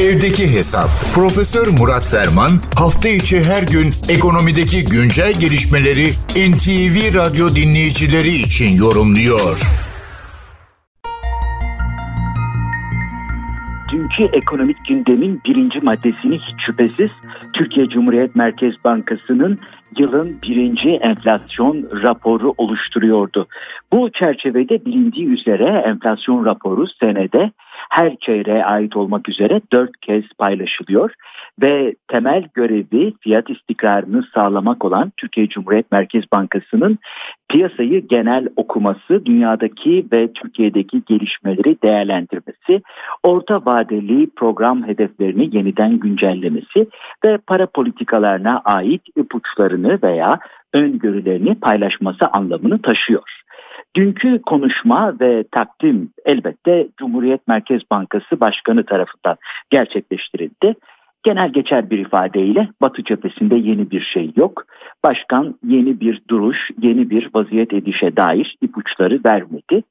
Evdeki Hesap. Profesör Murat Ferman hafta içi her gün ekonomideki güncel gelişmeleri NTV Radyo dinleyicileri için yorumluyor. Dünkü ekonomik gündemin birinci maddesini hiç şüphesiz Türkiye Cumhuriyet Merkez Bankası'nın yılın birinci enflasyon raporu oluşturuyordu. Bu çerçevede bilindiği üzere enflasyon raporu senede her çeyreğe ait olmak üzere dört kez paylaşılıyor ve temel görevi fiyat istikrarını sağlamak olan Türkiye Cumhuriyet Merkez Bankası'nın piyasayı genel okuması, dünyadaki ve Türkiye'deki gelişmeleri değerlendirmesi, orta vadeli program hedeflerini yeniden güncellemesi ve para politikalarına ait ipuçlarını veya öngörülerini paylaşması anlamını taşıyor. Dünkü konuşma ve takdim elbette Cumhuriyet Merkez Bankası Başkanı tarafından gerçekleştirildi. Genel geçer bir ifadeyle Batı cephesinde yeni bir şey yok. Başkan yeni bir duruş, yeni bir vaziyet edişe dair ipuçları vermedi.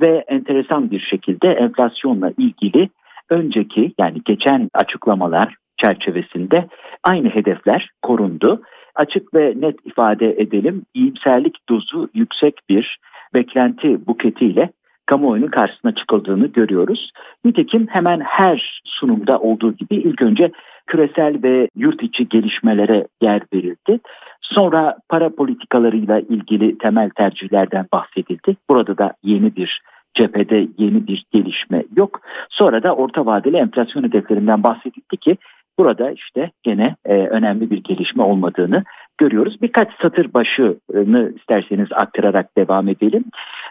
Ve enteresan bir şekilde enflasyonla ilgili önceki yani geçen açıklamalar çerçevesinde aynı hedefler korundu. Açık ve net ifade edelim iyimserlik dozu yüksek bir beklenti buketiyle kamuoyunun karşısına çıkıldığını görüyoruz. Nitekim hemen her sunumda olduğu gibi ilk önce küresel ve yurt içi gelişmelere yer verildi. Sonra para politikalarıyla ilgili temel tercihlerden bahsedildi. Burada da yeni bir cephede yeni bir gelişme yok. Sonra da orta vadeli enflasyon hedeflerinden bahsedildi ki burada işte gene e, önemli bir gelişme olmadığını görüyoruz. Birkaç satır başını isterseniz aktararak devam edelim.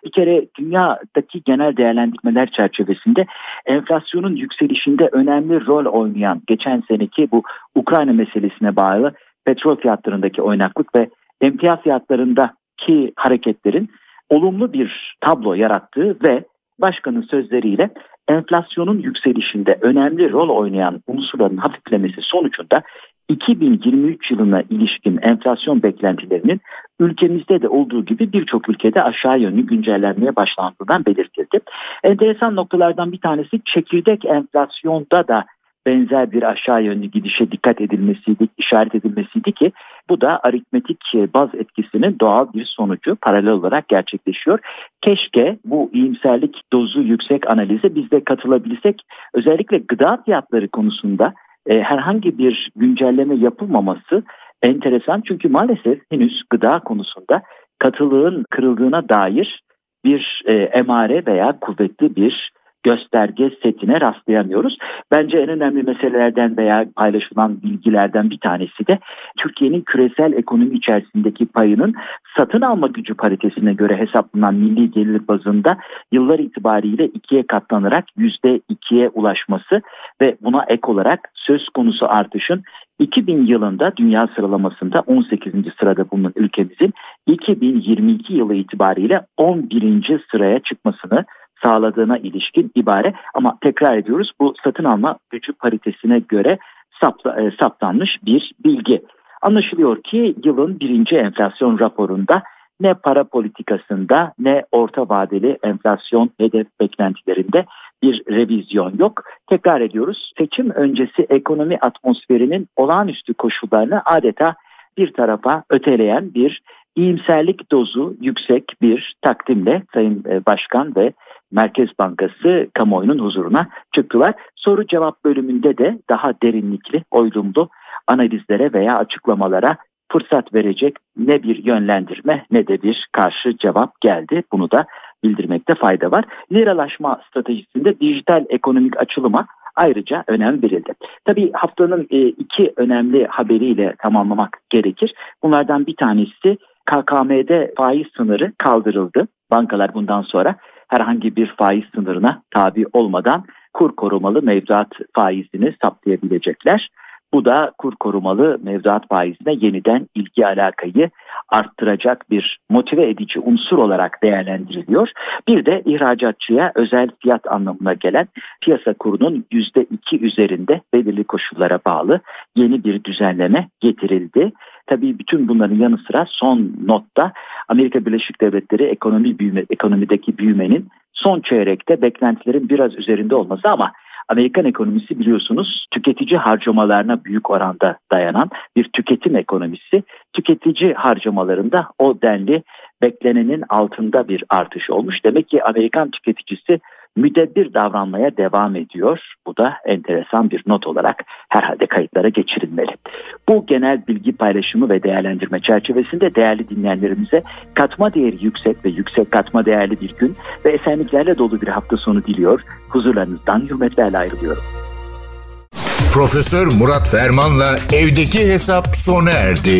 Bir kere dünyadaki genel değerlendirmeler çerçevesinde enflasyonun yükselişinde önemli rol oynayan geçen seneki bu Ukrayna meselesine bağlı petrol fiyatlarındaki oynaklık ve emtia fiyatlarındaki hareketlerin olumlu bir tablo yarattığı ve başkanın sözleriyle enflasyonun yükselişinde önemli rol oynayan unsurların hafiflemesi sonucunda 2023 yılına ilişkin enflasyon beklentilerinin ülkemizde de olduğu gibi birçok ülkede aşağı yönlü güncellenmeye başlandığından belirtildi. Enteresan noktalardan bir tanesi çekirdek enflasyonda da benzer bir aşağı yönlü gidişe dikkat edilmesiydi, işaret edilmesiydi ki bu da aritmetik baz etkisinin doğal bir sonucu paralel olarak gerçekleşiyor. Keşke bu iyimserlik dozu yüksek analize biz de katılabilsek özellikle gıda fiyatları konusunda e, herhangi bir güncelleme yapılmaması enteresan. Çünkü maalesef henüz gıda konusunda katılığın kırıldığına dair bir e, emare veya kuvvetli bir gösterge setine rastlayamıyoruz. Bence en önemli meselelerden veya paylaşılan bilgilerden bir tanesi de Türkiye'nin küresel ekonomi içerisindeki payının satın alma gücü paritesine göre hesaplanan milli gelir bazında yıllar itibariyle ikiye katlanarak yüzde ikiye ulaşması ve buna ek olarak söz konusu artışın 2000 yılında dünya sıralamasında 18. sırada bulunan ülkemizin 2022 yılı itibariyle 11. sıraya çıkmasını sağladığına ilişkin ibare ama tekrar ediyoruz bu satın alma gücü paritesine göre sapla, e, saptanmış bir bilgi. Anlaşılıyor ki yılın birinci enflasyon raporunda ne para politikasında ne orta vadeli enflasyon hedef beklentilerinde bir revizyon yok. Tekrar ediyoruz seçim öncesi ekonomi atmosferinin olağanüstü koşullarını adeta bir tarafa öteleyen bir iyimserlik dozu yüksek bir takdimle Sayın e, Başkan ve Merkez Bankası kamuoyunun huzuruna çıktılar. Soru cevap bölümünde de daha derinlikli, oylumlu analizlere veya açıklamalara fırsat verecek ne bir yönlendirme ne de bir karşı cevap geldi. Bunu da bildirmekte fayda var. Liralaşma stratejisinde dijital ekonomik açılıma ayrıca önem verildi. Tabii haftanın e, iki önemli haberiyle tamamlamak gerekir. Bunlardan bir tanesi KKM'de faiz sınırı kaldırıldı. Bankalar bundan sonra herhangi bir faiz sınırına tabi olmadan kur korumalı mevduat faizini saptayabilecekler. Bu da kur korumalı mevduat faizine yeniden ilgi alakayı arttıracak bir motive edici unsur olarak değerlendiriliyor. Bir de ihracatçıya özel fiyat anlamına gelen piyasa kurunun %2 üzerinde belirli koşullara bağlı yeni bir düzenleme getirildi. Tabii bütün bunların yanı sıra son notta Amerika Birleşik Devletleri ekonomi büyüme, ekonomideki büyümenin son çeyrekte beklentilerin biraz üzerinde olması ama Amerikan ekonomisi biliyorsunuz tüketici harcamalarına büyük oranda dayanan bir tüketim ekonomisi. Tüketici harcamalarında o denli beklenenin altında bir artış olmuş. Demek ki Amerikan tüketicisi müdebbir davranmaya devam ediyor. Bu da enteresan bir not olarak herhalde kayıtlara geçirilmeli. Bu genel bilgi paylaşımı ve değerlendirme çerçevesinde değerli dinleyenlerimize katma değeri yüksek ve yüksek katma değerli bir gün ve esenliklerle dolu bir hafta sonu diliyor. Huzurlarınızdan hürmetlerle ayrılıyorum. Profesör Murat Ferman'la evdeki hesap sona erdi.